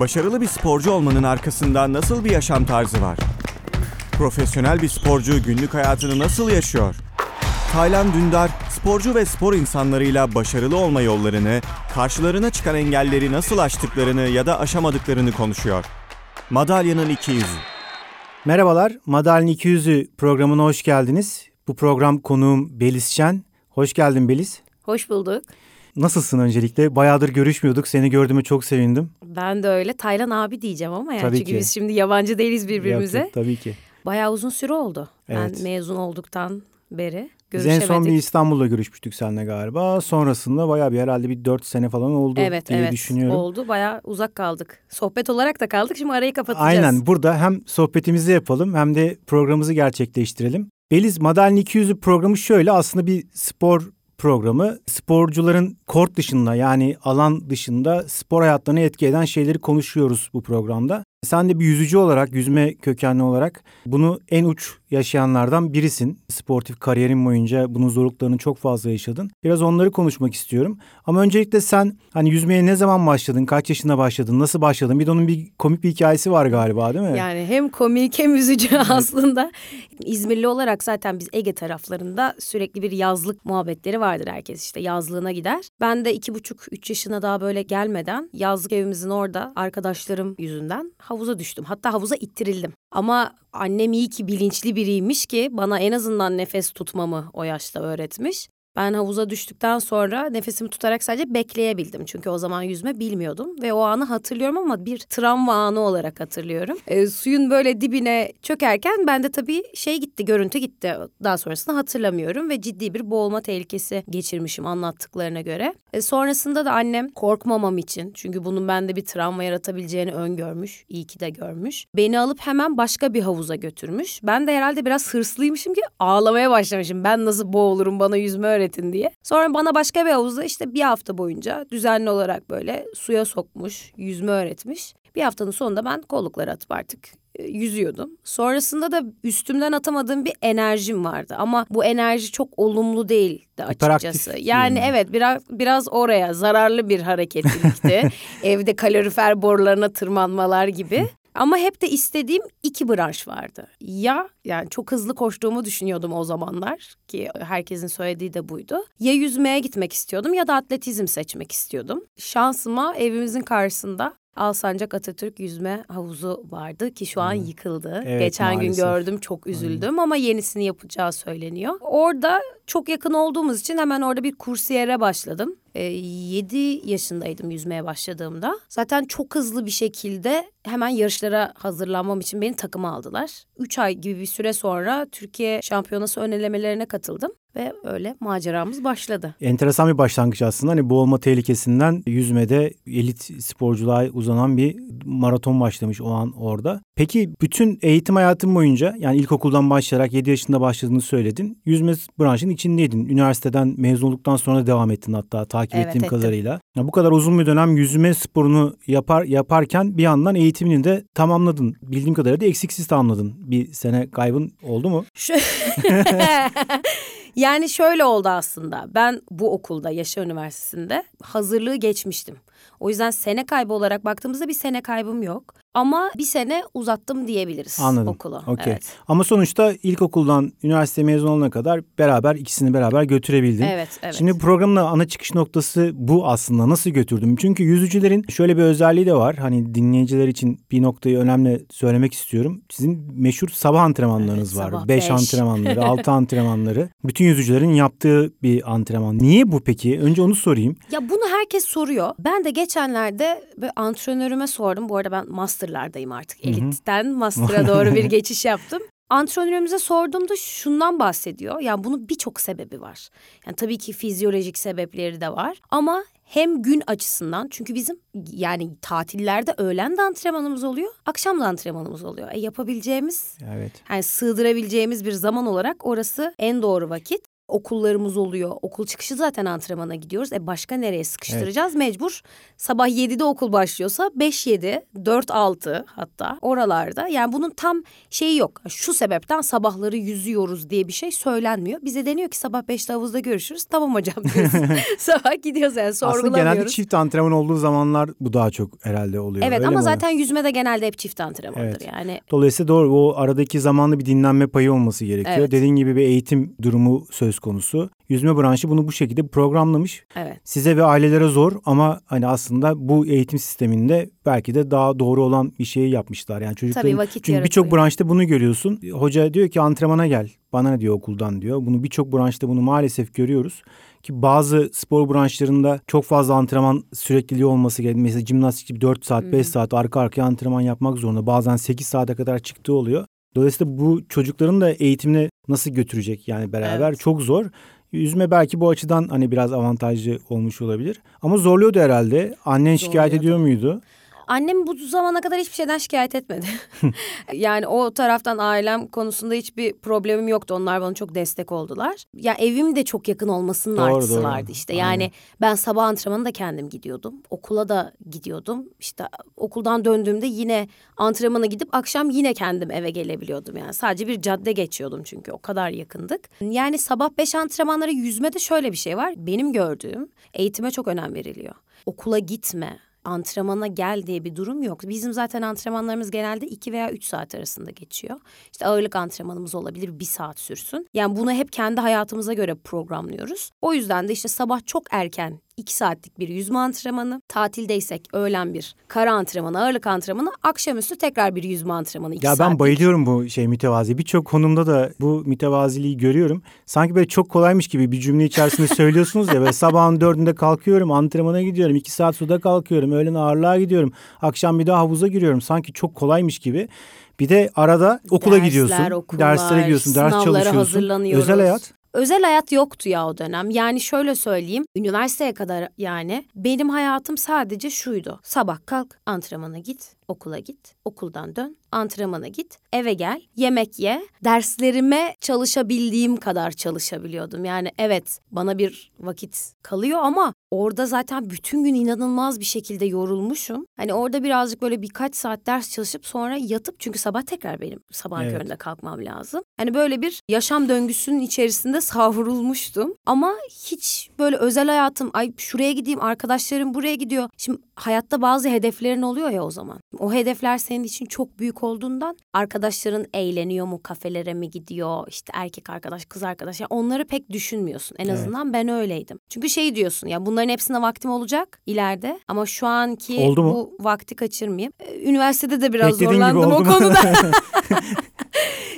Başarılı bir sporcu olmanın arkasında nasıl bir yaşam tarzı var? Profesyonel bir sporcu günlük hayatını nasıl yaşıyor? Taylan Dündar, sporcu ve spor insanlarıyla başarılı olma yollarını, karşılarına çıkan engelleri nasıl aştıklarını ya da aşamadıklarını konuşuyor. Madalyanın 200. Merhabalar, Madalyanın 200'ü programına hoş geldiniz. Bu program konuğum Beliz Şen. Hoş geldin Beliz. Hoş bulduk. Nasılsın öncelikle? Bayağıdır görüşmüyorduk. Seni gördüğüme çok sevindim. Ben de öyle. Taylan abi diyeceğim ama yani Tabii çünkü ki. biz şimdi yabancı değiliz birbirimize. Yok, yok, tabii ki. Bayağı uzun süre oldu. Evet. Ben mezun olduktan beri Biz en görüşemedik. son bir İstanbul'da görüşmüştük seninle galiba. Sonrasında bayağı bir herhalde bir 4 sene falan oldu Evet diye evet düşünüyorum. oldu. Bayağı uzak kaldık. Sohbet olarak da kaldık. Şimdi arayı kapatacağız. Aynen burada hem sohbetimizi yapalım hem de programımızı gerçekleştirelim. Beliz Madalya 200'ü programı şöyle aslında bir spor programı. Sporcuların kort dışında yani alan dışında spor hayatlarını etki eden şeyleri konuşuyoruz bu programda. Sen de bir yüzücü olarak, yüzme kökenli olarak bunu en uç yaşayanlardan birisin. Sportif kariyerin boyunca bunun zorluklarını çok fazla yaşadın. Biraz onları konuşmak istiyorum. Ama öncelikle sen hani yüzmeye ne zaman başladın, kaç yaşında başladın, nasıl başladın? Bir de onun bir komik bir hikayesi var galiba değil mi? Yani hem komik hem üzücü aslında. İzmirli olarak zaten biz Ege taraflarında sürekli bir yazlık muhabbetleri vardır herkes işte yazlığına gider. Ben de iki buçuk üç yaşına daha böyle gelmeden yazlık evimizin orada arkadaşlarım yüzünden havuza düştüm. Hatta havuza ittirildim. Ama annem iyi ki bilinçli biriymiş ki bana en azından nefes tutmamı o yaşta öğretmiş. Ben havuza düştükten sonra nefesimi tutarak sadece bekleyebildim. Çünkü o zaman yüzme bilmiyordum ve o anı hatırlıyorum ama bir travma anı olarak hatırlıyorum. E, suyun böyle dibine çökerken bende tabii şey gitti, görüntü gitti. Daha sonrasını hatırlamıyorum ve ciddi bir boğulma tehlikesi geçirmişim anlattıklarına göre. E, sonrasında da annem korkmamam için çünkü bunun bende bir travma yaratabileceğini öngörmüş. İyi ki de görmüş. Beni alıp hemen başka bir havuza götürmüş. Ben de herhalde biraz hırslıymışım ki ağlamaya başlamışım. Ben nasıl boğulurum bana yüzme öğretin diye. Sonra bana başka bir havuzda işte bir hafta boyunca düzenli olarak böyle suya sokmuş, yüzme öğretmiş. Bir haftanın sonunda ben kollukları atıp artık e, yüzüyordum. Sonrasında da üstümden atamadığım bir enerjim vardı ama bu enerji çok olumlu değildi açıkçası. Yani evet biraz biraz oraya zararlı bir hareketlilikti. Evde kalorifer borularına tırmanmalar gibi. Ama hep de istediğim iki branş vardı. Ya yani çok hızlı koştuğumu düşünüyordum o zamanlar ki herkesin söylediği de buydu. Ya yüzmeye gitmek istiyordum ya da atletizm seçmek istiyordum. Şansıma evimizin karşısında Alsancak Atatürk Yüzme Havuzu vardı ki şu an yıkıldı. Evet, Geçen maalesef. gün gördüm çok üzüldüm ama yenisini yapacağı söyleniyor. Orada çok yakın olduğumuz için hemen orada bir kursiyere başladım. Ee, 7 yaşındaydım yüzmeye başladığımda. Zaten çok hızlı bir şekilde hemen yarışlara hazırlanmam için beni takıma aldılar. 3 ay gibi bir süre sonra Türkiye Şampiyonası ön elemelerine katıldım. Ve öyle maceramız başladı. Enteresan bir başlangıç aslında. Hani boğulma tehlikesinden yüzmede elit sporculuğa uzanan bir maraton başlamış o an orada. Peki bütün eğitim hayatın boyunca yani ilkokuldan başlayarak 7 yaşında başladığını söyledin. Yüzme branşının içindeydin. Üniversiteden mezun olduktan sonra devam ettin hatta takip Evet, ettiğim ettim. kadarıyla. Ya bu kadar uzun bir dönem yüzme sporunu yapar yaparken bir yandan eğitimini de tamamladın. Bildiğim kadarıyla da eksiksiz tamamladın. Bir sene kaybın oldu mu? Yani şöyle oldu aslında. Ben bu okulda Yaşar Üniversitesi'nde hazırlığı geçmiştim. O yüzden sene kaybı olarak baktığımızda bir sene kaybım yok. Ama bir sene uzattım diyebiliriz Anladım. okulu. Okey. Evet. Ama sonuçta ilkokuldan üniversite mezun olana kadar beraber ikisini beraber götürebildin. Evet, evet. Şimdi programın ana çıkış noktası bu aslında. Nasıl götürdüm? Çünkü yüzücülerin şöyle bir özelliği de var. Hani dinleyiciler için bir noktayı önemli söylemek istiyorum. Sizin meşhur sabah antrenmanlarınız Evet, var. sabah 5 beş. antrenmanları, 6 antrenmanları. Bütün yüzücülerin yaptığı bir antrenman. Niye bu peki? Önce onu sorayım. Ya bunu herkes soruyor. Ben de geçenlerde böyle antrenörüme sordum. Bu arada ben masterlardayım artık. Elitten master'a doğru bir geçiş yaptım. Antrenörümüze sorduğumda şundan bahsediyor. Yani bunun birçok sebebi var. Yani tabii ki fizyolojik sebepleri de var. Ama hem gün açısından çünkü bizim yani tatillerde öğlen de antrenmanımız oluyor, akşam da antrenmanımız oluyor. E yapabileceğimiz Evet. yani sığdırabileceğimiz bir zaman olarak orası en doğru vakit. Okullarımız oluyor. Okul çıkışı zaten antrenmana gidiyoruz. E başka nereye sıkıştıracağız? Evet. Mecbur sabah 7'de okul başlıyorsa 5-7, 4-6 hatta oralarda. Yani bunun tam şeyi yok. Şu sebepten sabahları yüzüyoruz diye bir şey söylenmiyor. Bize deniyor ki sabah 5'te havuzda görüşürüz. Tamam hocam diyoruz. sabah gidiyoruz yani sorgulamıyoruz. Aslında genelde çift antrenman olduğu zamanlar bu daha çok herhalde oluyor. Evet Öyle ama mi? zaten yüzme de genelde hep çift antrenmandır evet. yani. Dolayısıyla doğru o aradaki zamanlı bir dinlenme payı olması gerekiyor. Evet. Dediğin gibi bir eğitim durumu söz konusu. Yüzme branşı bunu bu şekilde programlamış. Evet. Size ve ailelere zor ama hani aslında bu eğitim sisteminde belki de daha doğru olan bir şeyi yapmışlar. Yani çocukların Tabii vakit çünkü birçok branşta bunu görüyorsun. Hoca diyor ki antrenmana gel. Bana ne diyor okuldan diyor. Bunu birçok branşta bunu maalesef görüyoruz. Ki bazı spor branşlarında çok fazla antrenman sürekliliği olması gerekiyor. Mesela jimnastik gibi 4 saat, 5 hmm. saat arka arkaya antrenman yapmak zorunda. Bazen 8 saate kadar çıktığı oluyor. Dolayısıyla bu çocukların da eğitimine nasıl götürecek yani beraber evet. çok zor. Yüzme belki bu açıdan hani biraz avantajlı olmuş olabilir. Ama zorluyordu herhalde. Annen şikayet ediyor muydu? Annem bu zamana kadar hiçbir şeyden şikayet etmedi. yani o taraftan ailem konusunda hiçbir problemim yoktu. Onlar bana çok destek oldular. Ya evim de çok yakın olmasının doğru, artısı doğru. vardı işte. Yani Aynen. ben sabah antrenmanı da kendim gidiyordum. Okula da gidiyordum. İşte okuldan döndüğümde yine antrenmana gidip akşam yine kendim eve gelebiliyordum. Yani sadece bir cadde geçiyordum çünkü o kadar yakındık. Yani sabah beş antrenmanları yüzmede şöyle bir şey var. Benim gördüğüm eğitime çok önem veriliyor. Okula gitme, antrenmana gel diye bir durum yok. Bizim zaten antrenmanlarımız genelde iki veya üç saat arasında geçiyor. İşte ağırlık antrenmanımız olabilir bir saat sürsün. Yani bunu hep kendi hayatımıza göre programlıyoruz. O yüzden de işte sabah çok erken 2 saatlik bir yüzme antrenmanı, tatildeysek öğlen bir kara antrenmanı, ağırlık antrenmanı, akşamüstü tekrar bir yüzme antrenmanı. Ya ben saatlik. bayılıyorum bu şey mütevazi. Birçok konumda da bu mütevaziliği görüyorum. Sanki böyle çok kolaymış gibi bir cümle içerisinde söylüyorsunuz ya. Böyle sabahın dördünde kalkıyorum, antrenmana gidiyorum, 2 saat suda kalkıyorum, öğlen ağırlığa gidiyorum, akşam bir daha havuza giriyorum. Sanki çok kolaymış gibi. Bir de arada okula Dersler, gidiyorsun, okullar, derslere gidiyorsun, ders çalışıyorsun. Özel hayat. Özel hayat yoktu ya o dönem. Yani şöyle söyleyeyim. Üniversiteye kadar yani benim hayatım sadece şuydu. Sabah kalk, antrenmana git, okula git, okuldan dön, antrenmana git, eve gel, yemek ye. Derslerime çalışabildiğim kadar çalışabiliyordum. Yani evet bana bir vakit kalıyor ama orada zaten bütün gün inanılmaz bir şekilde yorulmuşum. Hani orada birazcık böyle birkaç saat ders çalışıp sonra yatıp çünkü sabah tekrar benim sabah evet. köründe kalkmam lazım. Hani böyle bir yaşam döngüsünün içerisinde savrulmuştum. Ama hiç böyle özel hayatım ay şuraya gideyim arkadaşlarım buraya gidiyor. Şimdi hayatta bazı hedeflerin oluyor ya o zaman. O hedefler senin için çok büyük olduğundan arkadaşların eğleniyor mu, kafelere mi gidiyor, işte erkek arkadaş, kız arkadaş. Yani onları pek düşünmüyorsun. En evet. azından ben öyleydim. Çünkü şey diyorsun ya bunların hepsine vaktim olacak ileride ama şu anki Oldu mu? bu vakti kaçırmayayım. Ee, üniversitede de biraz Beklediğin zorlandım o konuda.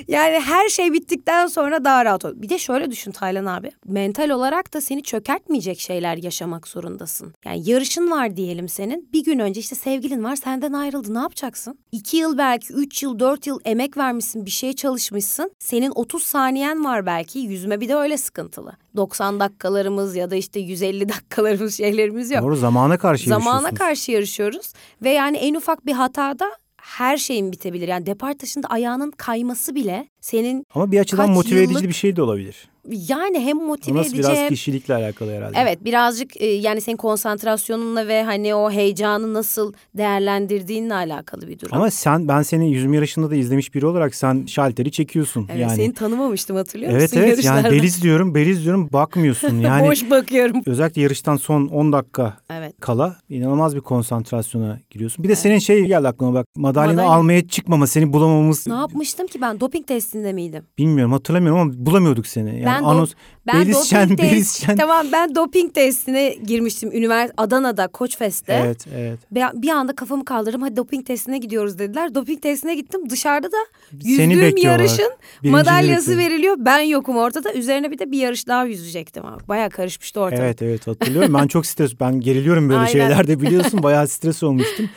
yani her şey bittikten sonra daha rahat ol. Bir de şöyle düşün Taylan abi. Mental olarak da seni çökertmeyecek şeyler yaşamak zorundasın. Yani yarışın var diyelim senin. Bir gün önce işte sevgilin var senden ayrıldı. Ne yapacaksın? İki yıl belki, üç yıl, dört yıl emek vermişsin. Bir şeye çalışmışsın. Senin 30 saniyen var belki. Yüzme bir de öyle sıkıntılı. 90 dakikalarımız ya da işte 150 dakikalarımız şeylerimiz yok. Doğru zamana karşı Zamana karşı yarışıyoruz. Ve yani en ufak bir hatada her şeyin bitebilir. Yani depar taşında ayağının kayması bile senin Ama bir açıdan motive yıllık... edici bir şey de olabilir. Yani hem motive edici. Nasıl biraz kişilikle alakalı herhalde. Evet birazcık e, yani senin konsantrasyonunla ve hani o heyecanı nasıl değerlendirdiğinle alakalı bir durum. Ama sen ben seni yüzüm yarışında da izlemiş biri olarak sen şalteri çekiyorsun. Evet yani. seni tanımamıştım hatırlıyor evet, musun Evet evet yani beliz diyorum beliz diyorum bakmıyorsun. Yani Boş bakıyorum. Özellikle yarıştan son 10 dakika evet. kala inanılmaz bir konsantrasyona giriyorsun. Bir de evet. senin şey geldi aklıma bak madalyonu Madalya. almaya çıkmama seni bulamamız. Ne yapmıştım ki ben doping testinde miydim? Bilmiyorum hatırlamıyorum ama bulamıyorduk seni. Yani ben anons, ben Beliz Şen, Beliz Şen. Tamam ben doping testine girmiştim üniversite Adana'da Koçfest'te. Evet evet. Bir, bir anda kafamı kaldırdım hadi doping testine gidiyoruz dediler. Doping testine gittim dışarıda da yüzdüğüm yarışın Birinci madalyası birlikte. veriliyor. Ben yokum ortada üzerine bir de bir yarış daha yüzecektim abi. Baya karışmıştı ortada. Evet evet hatırlıyorum ben çok stres ben geriliyorum böyle Aynen. şeylerde biliyorsun bayağı stres olmuştum.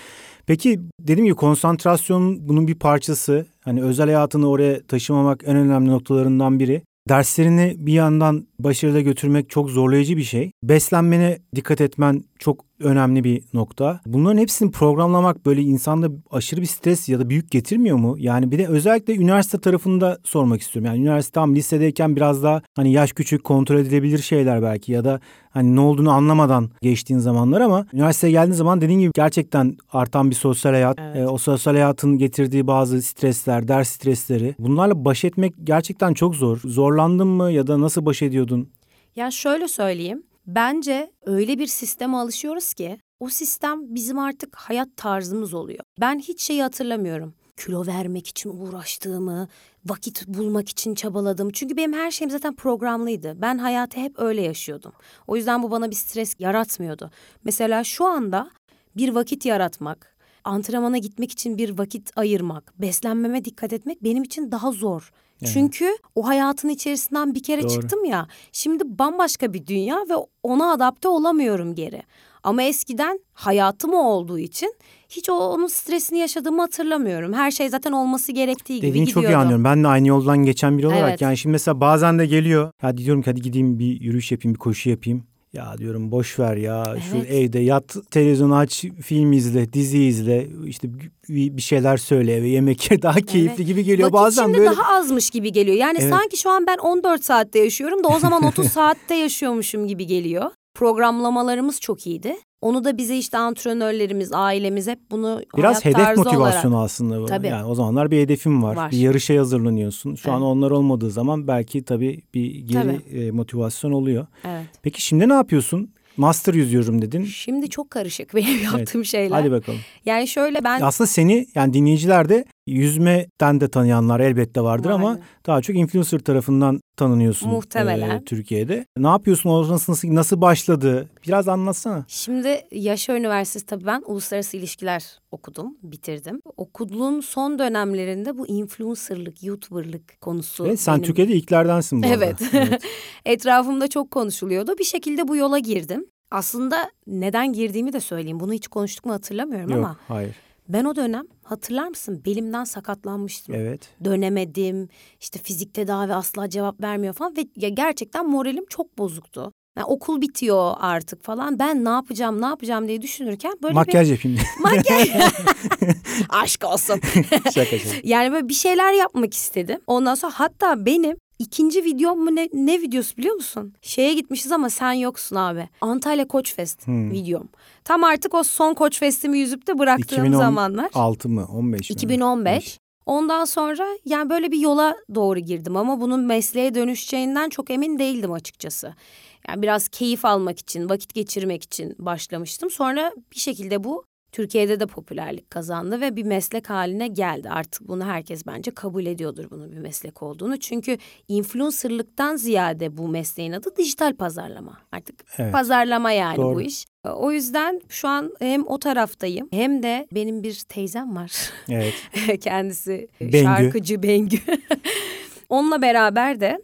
Peki dedim ki konsantrasyon bunun bir parçası. Hani özel hayatını oraya taşımamak en önemli noktalarından biri. Derslerini bir yandan başarılı götürmek çok zorlayıcı bir şey. Beslenmene dikkat etmen çok önemli bir nokta. Bunların hepsini programlamak böyle insanda aşırı bir stres ya da büyük getirmiyor mu? Yani bir de özellikle üniversite tarafında sormak istiyorum. Yani üniversite tam lisedeyken biraz daha hani yaş küçük kontrol edilebilir şeyler belki ya da hani ne olduğunu anlamadan geçtiğin zamanlar ama üniversiteye geldiğin zaman dediğin gibi gerçekten artan bir sosyal hayat, evet. e, o sosyal hayatın getirdiği bazı stresler, ders stresleri bunlarla baş etmek gerçekten çok zor. Zorlandın mı ya da nasıl baş ediyordun? Ya şöyle söyleyeyim. Bence öyle bir sisteme alışıyoruz ki o sistem bizim artık hayat tarzımız oluyor. Ben hiç şeyi hatırlamıyorum. Kilo vermek için uğraştığımı, vakit bulmak için çabaladım. Çünkü benim her şeyim zaten programlıydı. Ben hayatı hep öyle yaşıyordum. O yüzden bu bana bir stres yaratmıyordu. Mesela şu anda bir vakit yaratmak, antrenmana gitmek için bir vakit ayırmak, beslenmeme dikkat etmek benim için daha zor. Evet. Çünkü o hayatın içerisinden bir kere Doğru. çıktım ya. Şimdi bambaşka bir dünya ve ona adapte olamıyorum geri. Ama eskiden hayatım o olduğu için hiç o, onun stresini yaşadığımı hatırlamıyorum. Her şey zaten olması gerektiği Dediğini gibi gidiyordu. çok iyi anlıyorum. Ben de aynı yoldan geçen biri olarak evet. yani şimdi mesela bazen de geliyor. Hadi diyorum ki hadi gideyim bir yürüyüş yapayım, bir koşu yapayım. Ya diyorum boş ver ya evet. şu evde yat televizyon aç film izle dizi izle işte bir şeyler söyle ve yemek ye daha keyifli evet. gibi geliyor Vakit bazen şimdi böyle. daha azmış gibi geliyor yani evet. sanki şu an ben 14 saatte yaşıyorum da o zaman 30 saatte yaşıyormuşum gibi geliyor. Programlamalarımız çok iyiydi. Onu da bize işte antrenörlerimiz, ailemiz hep bunu Biraz hedef motivasyonu olarak. aslında bu. Tabii. Yani o zamanlar bir hedefim var. var. Bir yarışa hazırlanıyorsun. Şu evet. an onlar olmadığı zaman belki tabii bir geri tabii. E, motivasyon oluyor. Evet. Peki şimdi ne yapıyorsun? Master yüzüyorum dedin. Şimdi çok karışık benim yaptığım evet. şeyler. Hadi bakalım. Yani şöyle ben... Aslında seni yani dinleyiciler de yüzmeden de tanıyanlar elbette vardır Aynen. ama daha çok influencer tarafından tanınıyorsun. Muhtemelen. E, Türkiye'de. Ne yapıyorsun? O nasıl, nasıl başladı? Biraz anlatsana. Şimdi Yaşa Üniversitesi tabii ben uluslararası ilişkiler okudum, bitirdim. Okulun son dönemlerinde bu influencerlık, youtuberlık konusu. Evet, sen benim... Türkiye'de ilklerdensin bu evet. arada. Evet. Etrafımda çok konuşuluyordu. Bir şekilde bu yola girdim. Aslında neden girdiğimi de söyleyeyim. Bunu hiç konuştuk mu hatırlamıyorum Yok, ama. hayır. Ben o dönem hatırlar mısın belimden sakatlanmıştım. Evet. Dönemedim. İşte fizik tedavi asla cevap vermiyor falan ve ya gerçekten moralim çok bozuktu. Yani okul bitiyor artık falan. Ben ne yapacağım, ne yapacağım diye düşünürken böyle Makyaj bir... yapayım. Makyaj. Aşk olsun. şaka şaka. Yani böyle bir şeyler yapmak istedim. Ondan sonra hatta benim İkinci videom mu ne, ne videosu biliyor musun? Şeye gitmişiz ama sen yoksun abi. Antalya Koç Fest hmm. videom. Tam artık o son Koç Fest'imi yüzüp de bıraktığım 2010, zamanlar. 2016 mı 15 mi? 2015. Ondan sonra yani böyle bir yola doğru girdim ama bunun mesleğe dönüşeceğinden çok emin değildim açıkçası. Yani biraz keyif almak için, vakit geçirmek için başlamıştım. Sonra bir şekilde bu Türkiye'de de popülerlik kazandı ve bir meslek haline geldi. Artık bunu herkes bence kabul ediyordur bunun bir meslek olduğunu. Çünkü influencerlıktan ziyade bu mesleğin adı dijital pazarlama. Artık evet. pazarlama yani Doğru. bu iş. O yüzden şu an hem o taraftayım hem de benim bir teyzem var. Evet. Kendisi Bengü. şarkıcı Bengü. Onunla beraber de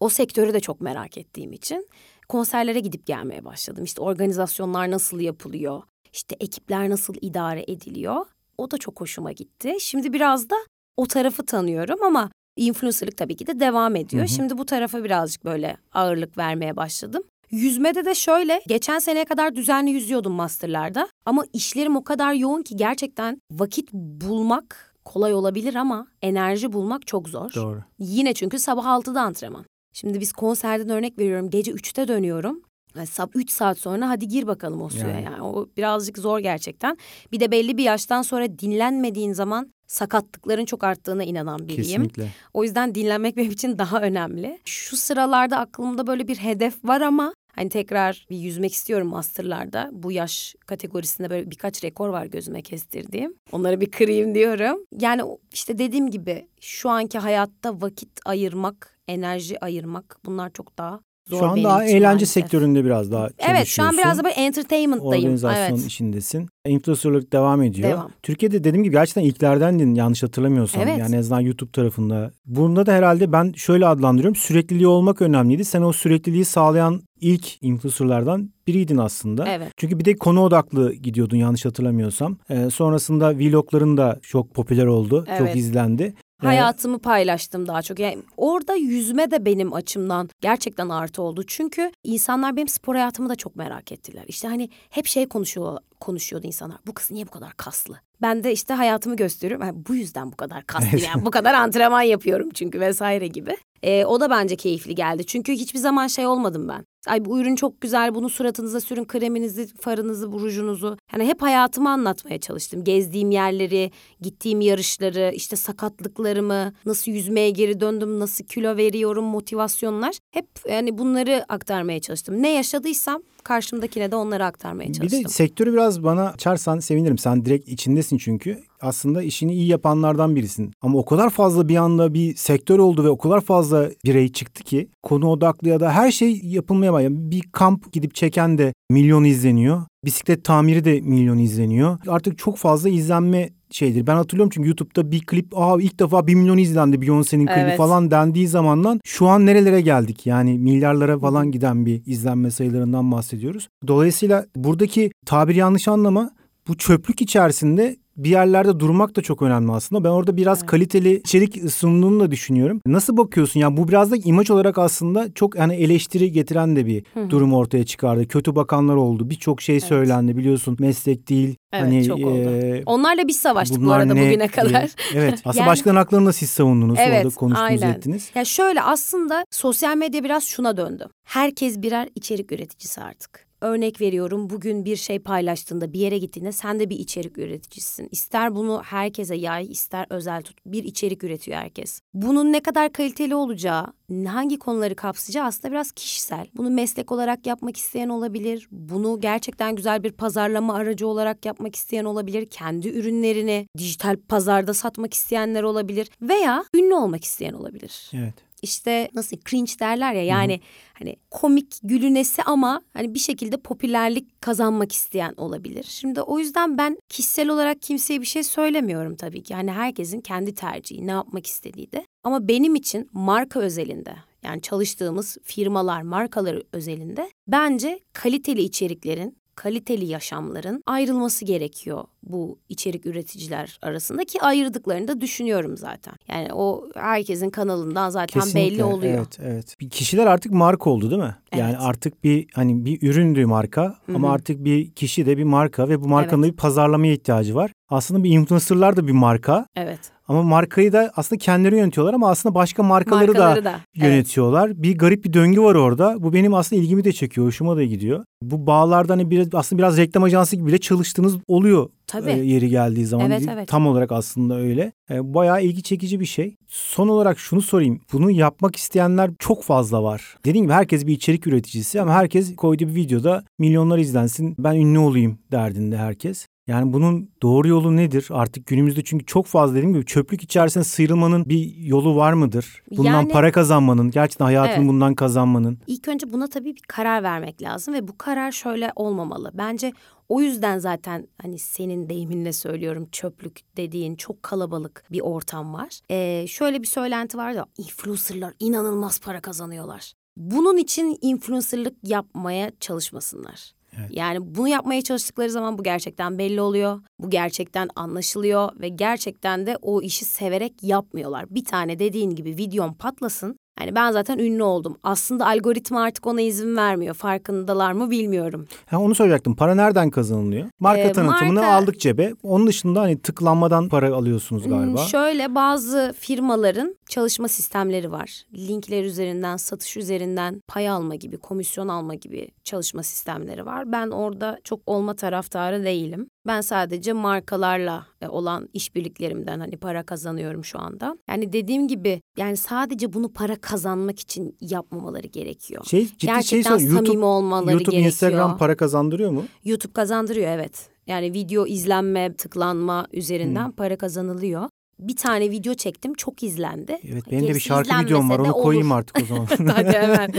o sektörü de çok merak ettiğim için konserlere gidip gelmeye başladım. İşte organizasyonlar nasıl yapılıyor? İşte ekipler nasıl idare ediliyor. O da çok hoşuma gitti. Şimdi biraz da o tarafı tanıyorum ama influencerlık tabii ki de devam ediyor. Hı hı. Şimdi bu tarafa birazcık böyle ağırlık vermeye başladım. Yüzmede de şöyle, geçen seneye kadar düzenli yüzüyordum masterlarda. Ama işlerim o kadar yoğun ki gerçekten vakit bulmak kolay olabilir ama enerji bulmak çok zor. Doğru. Yine çünkü sabah 6'da antrenman. Şimdi biz konserden örnek veriyorum. Gece 3'te dönüyorum. Yani sab 3 saat sonra hadi gir bakalım o suya yani. yani. O birazcık zor gerçekten. Bir de belli bir yaştan sonra dinlenmediğin zaman sakatlıkların çok arttığına inanan biriyim. Kesinlikle. O yüzden dinlenmek benim için daha önemli. Şu sıralarda aklımda böyle bir hedef var ama hani tekrar bir yüzmek istiyorum masterlarda. Bu yaş kategorisinde böyle birkaç rekor var gözüme kestirdiğim. Onları bir kırayım diyorum. Yani işte dediğim gibi şu anki hayatta vakit ayırmak, enerji ayırmak bunlar çok daha Zor şu an daha eğlence maalesef. sektöründe biraz daha Evet şu an biraz da böyle entertainment'dayım. Organizasyon evet. işindesin. Influencerlık devam ediyor. Devam. Türkiye'de dediğim gibi gerçekten ilklerdendin yanlış hatırlamıyorsam. Evet. Yani en azından YouTube tarafında. Bunda da herhalde ben şöyle adlandırıyorum. Sürekliliği olmak önemliydi. Sen o sürekliliği sağlayan ilk influencerlardan biriydin aslında. Evet. Çünkü bir de konu odaklı gidiyordun yanlış hatırlamıyorsam. Ee, sonrasında vlogların da çok popüler oldu. Evet. Çok izlendi. Hayatımı paylaştım daha çok. Yani orada yüzme de benim açımdan gerçekten artı oldu. Çünkü insanlar benim spor hayatımı da çok merak ettiler. İşte hani hep şey konuşuyor konuşuyordu insanlar. Bu kız niye bu kadar kaslı? Ben de işte hayatımı gösteriyorum. Yani bu yüzden bu kadar kaslı yani bu kadar antrenman yapıyorum çünkü vesaire gibi. Ee, o da bence keyifli geldi. Çünkü hiçbir zaman şey olmadım ben. Ay bu ürün çok güzel bunu suratınıza sürün kreminizi, farınızı, rujunuzu. Yani hep hayatımı anlatmaya çalıştım. Gezdiğim yerleri, gittiğim yarışları, işte sakatlıklarımı, nasıl yüzmeye geri döndüm, nasıl kilo veriyorum, motivasyonlar. Hep yani bunları aktarmaya çalıştım. Ne yaşadıysam karşımdakine de onları aktarmaya çalıştım. Bir de sektörü biraz bana açarsan sevinirim. Sen direkt içindesin çünkü. Aslında işini iyi yapanlardan birisin. Ama o kadar fazla bir anda bir sektör oldu ve o kadar fazla birey çıktı ki konu odaklı ya da her şey yapılmaya başladı. Bir kamp gidip çeken de milyon izleniyor. Bisiklet tamiri de milyon izleniyor. Artık çok fazla izlenme şeydir. Ben hatırlıyorum çünkü YouTube'da bir klip aa ilk defa bir milyon izlendi Beyoncé'nin klibi Evet. falan dendiği zamandan şu an nerelere geldik? Yani milyarlara falan giden bir izlenme sayılarından bahsediyoruz. Dolayısıyla buradaki tabir yanlış anlama bu çöplük içerisinde bir yerlerde durmak da çok önemli aslında. Ben orada biraz Evet. kaliteli içerik sunduğunu da düşünüyorum. Nasıl bakıyorsun? Yani bu biraz da imaj olarak aslında çok hani eleştiri getiren de bir durum ortaya çıkardı. Kötü bakanlar oldu. Birçok şey söylendi biliyorsun. Meslek değil. Evet, hani çok oldu. e, Onlarla biz savaştık bu arada ne bugüne diye. kadar. Evet. Aslında Yani- başkanın haklarını siz savundunuz. Evet, Orada konuştunuz aynen. ettiniz. Ya şöyle aslında sosyal medya biraz şuna döndü. Herkes birer içerik üreticisi artık. Örnek veriyorum bugün bir şey paylaştığında bir yere gittiğinde sen de bir içerik üreticisin. İster bunu herkese yay ister özel tut bir içerik üretiyor herkes. Bunun ne kadar kaliteli olacağı hangi konuları kapsayacağı aslında biraz kişisel. Bunu meslek olarak yapmak isteyen olabilir. Bunu gerçekten güzel bir pazarlama aracı olarak yapmak isteyen olabilir. Kendi ürünlerini dijital pazarda satmak isteyenler olabilir. Veya ünlü olmak isteyen olabilir Evet. İşte nasıl cringe derler ya yani hani komik gülünesi ama hani bir şekilde popülerlik kazanmak isteyen olabilir. Şimdi o yüzden ben kişisel olarak kimseye bir şey söylemiyorum tabii ki. Yani herkesin kendi tercihi ne yapmak istediği de. Ama benim için marka özelinde yani çalıştığımız firmalar markaları özelinde bence kaliteli içeriklerin kaliteli yaşamların ayrılması gerekiyor bu içerik üreticiler arasında ki ayırdıklarını da düşünüyorum zaten. Yani o herkesin kanalından zaten Kesinlikle, belli oluyor. Evet, evet. Bir kişiler artık marka oldu değil mi? Yani Evet. artık bir hani bir üründü marka ama artık bir kişi de bir marka ve bu markanın Evet. bir pazarlamaya ihtiyacı var. Aslında bir influencerlar da bir marka Evet. Ama markayı da aslında kendileri yönetiyorlar ama aslında başka markaları, Markaları da, da, evet. yönetiyorlar. Bir garip bir döngü var orada. Bu benim aslında ilgimi de çekiyor, hoşuma da gidiyor. Bu bağlarda hani biraz, aslında biraz reklam ajansı gibi bile çalıştığınız oluyor Tabii. e, yeri geldiği zaman. Evet, evet. Tam olarak aslında öyle. E, bayağı ilgi çekici bir şey. Son olarak şunu sorayım. Bunu yapmak isteyenler çok fazla var. Dediğim gibi herkes bir içerik üreticisi ama herkes koyduğu bir videoda milyonlar izlensin ben ünlü olayım derdinde herkes. Yani bunun doğru yolu nedir? Artık günümüzde çünkü çok fazla dediğim gibi çöplük içerisinde sıyrılmanın bir yolu var mıdır? Bundan Yani- para kazanmanın, gerçekten hayatını Evet. bundan kazanmanın. İlk önce buna tabii bir karar vermek lazım ve bu karar şöyle olmamalı. Bence o yüzden zaten hani senin deyiminle söylüyorum çöplük dediğin çok kalabalık bir ortam var. Ee, şöyle bir söylenti var da influencerlar inanılmaz para kazanıyorlar. Bunun için influencerlık yapmaya çalışmasınlar. Yani bunu yapmaya çalıştıkları zaman bu gerçekten belli oluyor. Bu gerçekten anlaşılıyor ve gerçekten de o işi severek yapmıyorlar. Bir tane dediğin gibi videom patlasın. Yani ben zaten ünlü oldum. Aslında algoritma artık ona izin vermiyor. Farkındalar mı bilmiyorum. Ha, onu soracaktım. Para nereden kazanılıyor? Marka Ee, tanıtımını marka- aldık cebe. Onun dışında hani tıklanmadan para alıyorsunuz galiba. Hmm, Şöyle bazı firmaların çalışma sistemleri var. Linkler üzerinden, satış üzerinden pay alma gibi, komisyon alma gibi çalışma sistemleri var. Ben orada çok olma taraftarı değilim. Ben sadece markalarla e, olan işbirliklerimden hani para kazanıyorum şu anda. Yani dediğim gibi yani sadece bunu para kazanmak için yapmamaları gerekiyor. Şey, ciddi şey Gerçekten soruyorum. samimi YouTube, olmaları YouTube, gerekiyor. Instagram para kazandırıyor mu? YouTube kazandırıyor evet. Yani video izlenme, tıklanma üzerinden Hmm. para kazanılıyor. Bir tane video çektim çok izlendi. Evet benim de bir Gerisi şarkı videom var. Onu koyayım olur. artık o zaman. Hadi hemen.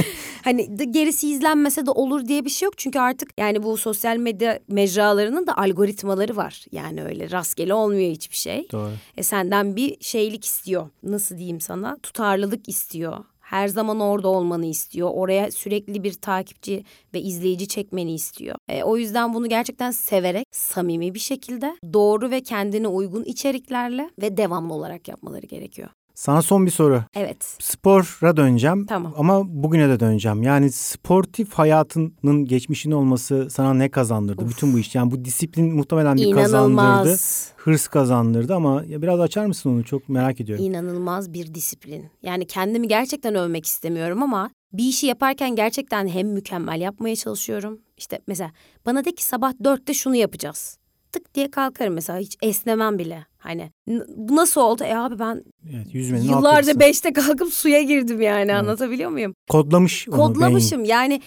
hani de- gerisi izlenmese de olur diye bir şey yok. Çünkü artık yani bu sosyal medya mecralarının da algoritmaları var. Yani öyle rastgele olmuyor hiçbir şey. Doğru. E senden bir şeylik istiyor. Nasıl diyeyim sana? Tutarlılık istiyor. Her zaman orada olmanı istiyor. Oraya sürekli bir takipçi ve izleyici çekmeni istiyor. E, o yüzden bunu gerçekten severek, samimi bir şekilde, doğru ve kendine uygun içeriklerle ve devamlı olarak yapmaları gerekiyor. Sana son bir soru. Evet. Spora döneceğim Tamam. ama bugüne de döneceğim. Yani sportif hayatının geçmişin olması sana ne kazandırdı? Uf. Bütün bu iş yani bu disiplin muhtemelen bir kazandırdı. İnanılmaz. Hırs kazandırdı ama biraz açar mısın onu? Çok merak ediyorum. İnanılmaz bir disiplin. Yani kendimi gerçekten övmek istemiyorum ama bir işi yaparken gerçekten hem mükemmel yapmaya çalışıyorum. İşte mesela bana de ki sabah dörtte şunu yapacağız. Tık diye kalkarım mesela hiç esnemem bile. Hani bu nasıl oldu? E abi ben Evet, yüzmenin yıllarca beşte kalkıp suya girdim yani anlatabiliyor muyum? kodlamış onu Kodlamışım yani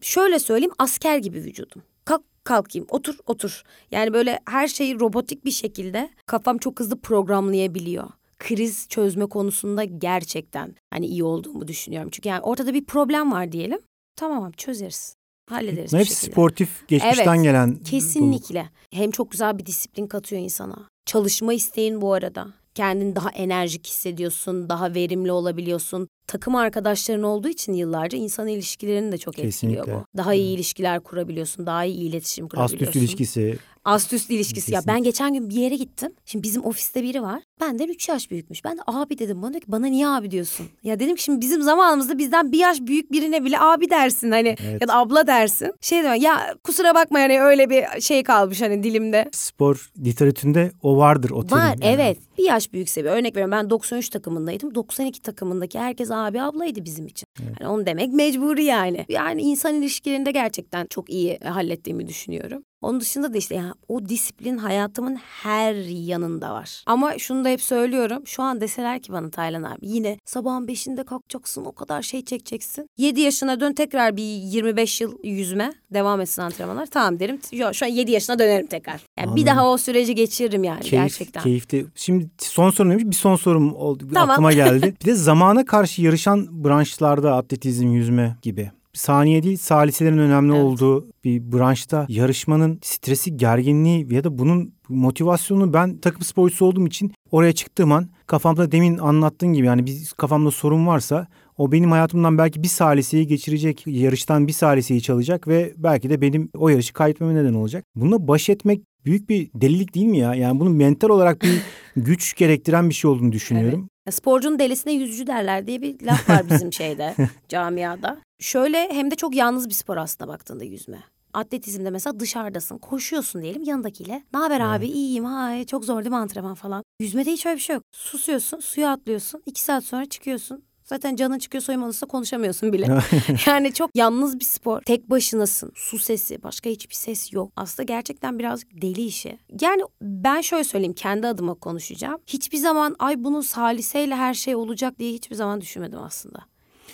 şöyle söyleyeyim asker gibi vücudum. Kalk kalkayım otur otur. Yani böyle her şeyi robotik bir şekilde kafam çok hızlı programlayabiliyor. Kriz çözme konusunda gerçekten hani iyi olduğumu düşünüyorum. Çünkü yani ortada bir problem var diyelim. Tamam abi çözeriz. Hallederiz Bunlar hepsi sportif geçmişten Evet, gelen. Kesinlikle. Hem çok güzel bir disiplin katıyor insana. Çalışma isteğin bu arada. Kendini daha enerjik hissediyorsun, daha verimli olabiliyorsun. Takım arkadaşların olduğu için yıllarca insan ilişkilerini de çok etkiliyor Kesinlikle. bu. Daha iyi ilişkiler kurabiliyorsun, daha iyi iletişim kurabiliyorsun. Ast üst ilişkisi. Ast üst ilişkisi. Ya ben Kesinlikle. geçen gün bir yere gittim. Şimdi bizim ofiste biri var. Benden 3 yaş büyükmüş. Ben de abi dedim. Bana diyor ki bana niye abi diyorsun? Ya dedim ki şimdi bizim zamanımızda bizden bir yaş büyük birine bile abi dersin hani Evet. ya da abla dersin. Şey diyor ya kusura bakma yani öyle bir şey kalmış hani dilimde. Spor literatüründe o vardır o terim. Var yani. evet. Bir yaş büyükse bir örnek veriyorum ben 93 takımındaydım. 92 takımındaki herkes abi ablaydı bizim için. Yani onu demek mecburi yani. Yani insan ilişkilerinde gerçekten çok iyi hallettiğimi düşünüyorum. Onun dışında da işte yani o disiplin hayatımın her yanında var. Ama şunu da hep söylüyorum. Şu an deseler ki bana Taylan abi yine sabahın beşinde kalkacaksın o kadar şey çekeceksin. 7 yaşına dön tekrar bir 25 yıl yüzme devam etsin antrenmanlar. Tamam derim. Yo, şu an 7 yaşına dönerim tekrar. Yani Anladım. bir daha o süreci geçiririm yani Keyif, gerçekten. Keyifli. Şimdi son sorum neymiş? Bir son sorum oldu. Tamam. Aklıma geldi. bir de zamana karşı yarışan branşlarda atletizm, yüzme gibi. Saniye değil saliselerin önemli Evet. olduğu bir branşta yarışmanın stresi, gerginliği ya da bunun motivasyonu ben takım sporcusu olduğum için oraya çıktığım an kafamda demin anlattığın gibi yani bir kafamda sorun varsa o benim hayatımdan belki bir saliseyi geçirecek, yarıştan bir saliseyi çalacak ve belki de benim o yarışı kaybetmeme neden olacak. Bununla baş etmek büyük bir delilik değil mi ya? Yani bunun mental olarak bir güç gerektiren bir şey olduğunu düşünüyorum. Ya Sporcunun delisine yüzücü derler diye bir laf var bizim şeyde, camiada. Şöyle hem de çok yalnız bir spor aslında baktığında yüzme. Atletizmde mesela dışarıdasın, koşuyorsun diyelim yanındakiyle. Ne haber abi? İyiyim. Ha, çok zor değil mi antrenman falan? Yüzmede hiç öyle bir şey yok. Susuyorsun, suya atlıyorsun. iki saat sonra çıkıyorsun. Zaten canın çıkıyor soyunma odasında konuşamıyorsun bile. yani çok yalnız bir spor. Tek başınasın. Su sesi, başka hiçbir ses yok. Aslında gerçekten birazcık deli işi. Yani ben şöyle söyleyeyim, kendi adıma konuşacağım. Hiçbir zaman ay bunun saliseyle her şey olacak diye hiçbir zaman düşünmedim aslında.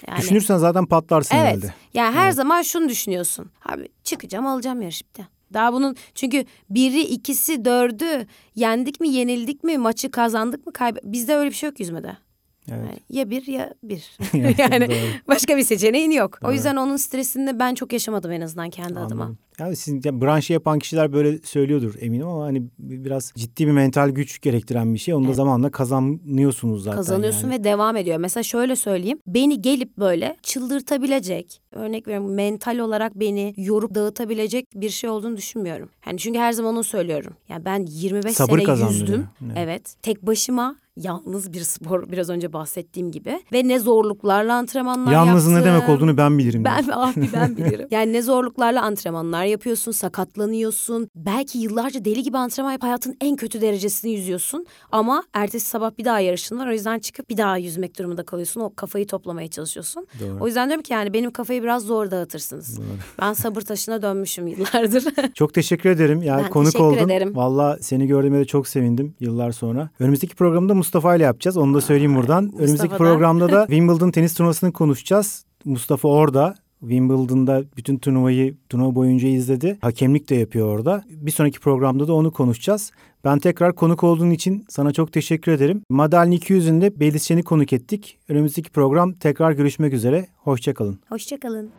Yani, Düşünürsen zaten patlarsın evet. herhalde. Yani her zaman şunu düşünüyorsun. Abi çıkacağım alacağım yarış bitti. Daha bunun çünkü biri, ikisi, dördü yendik mi, yenildik mi, maçı kazandık mı, kaybe... Bizde öyle bir şey yok yüzmede. Evet. Yani ya bir ya bir. Yani başka bir seçeneğin yok. O Doğru. yüzden onun stresini ben çok yaşamadım en azından kendi adıma. Yani sizin yani branşı yapan kişiler böyle söylüyordur eminim ama hani biraz ciddi bir mental güç gerektiren bir şey. Onu da Evet. zamanla kazanıyorsunuz zaten. Kazanıyorsun yani. ve devam ediyor. Mesela şöyle söyleyeyim. Beni gelip böyle çıldırtabilecek, örnek veriyorum mental olarak beni yorup dağıtabilecek bir şey olduğunu düşünmüyorum. Yani çünkü her zaman onu söylüyorum. Yani ben 25 Sabır sene yüzdüm. Evet. Evet. Tek başıma yalnız bir spor biraz önce bahsettiğim gibi ve ne zorluklarla antrenmanlar Yalnızın ne yaptım. demek olduğunu ben bilirim. Ben abi ben bilirim. yani ne zorluklarla antrenmanlar yapıyorsun, sakatlanıyorsun. Belki yıllarca deli gibi antrenman yap hayatın en kötü derecesini yüzüyorsun. Ama ertesi sabah bir daha yarışın var. O yüzden çıkıp bir daha yüzmek durumunda kalıyorsun. O kafayı toplamaya çalışıyorsun. Doğru. O yüzden diyorum ki yani benim kafayı biraz zor dağıtırsınız. Ben sabır taşına dönmüşüm yıllardır. Çok teşekkür ederim. Yani Ben konuk oldun. ederim. Valla seni gördüğüme de çok sevindim yıllar sonra. Önümüzdeki programda Mustafa ile yapacağız. Onu da söyleyeyim buradan. Önümüzdeki programda da Wimbledon tenis turnuvasını konuşacağız. Mustafa orada. Wimbledon'da bütün turnuvayı turnuva boyunca izledi. Hakemlik de yapıyor orada. Bir sonraki programda da onu konuşacağız. Ben tekrar konuk olduğun için sana çok teşekkür ederim. Madalya 200'ün de Beliz Şen'i konuk ettik. Önümüzdeki program tekrar görüşmek üzere. Hoşçakalın. Hoşçakalın.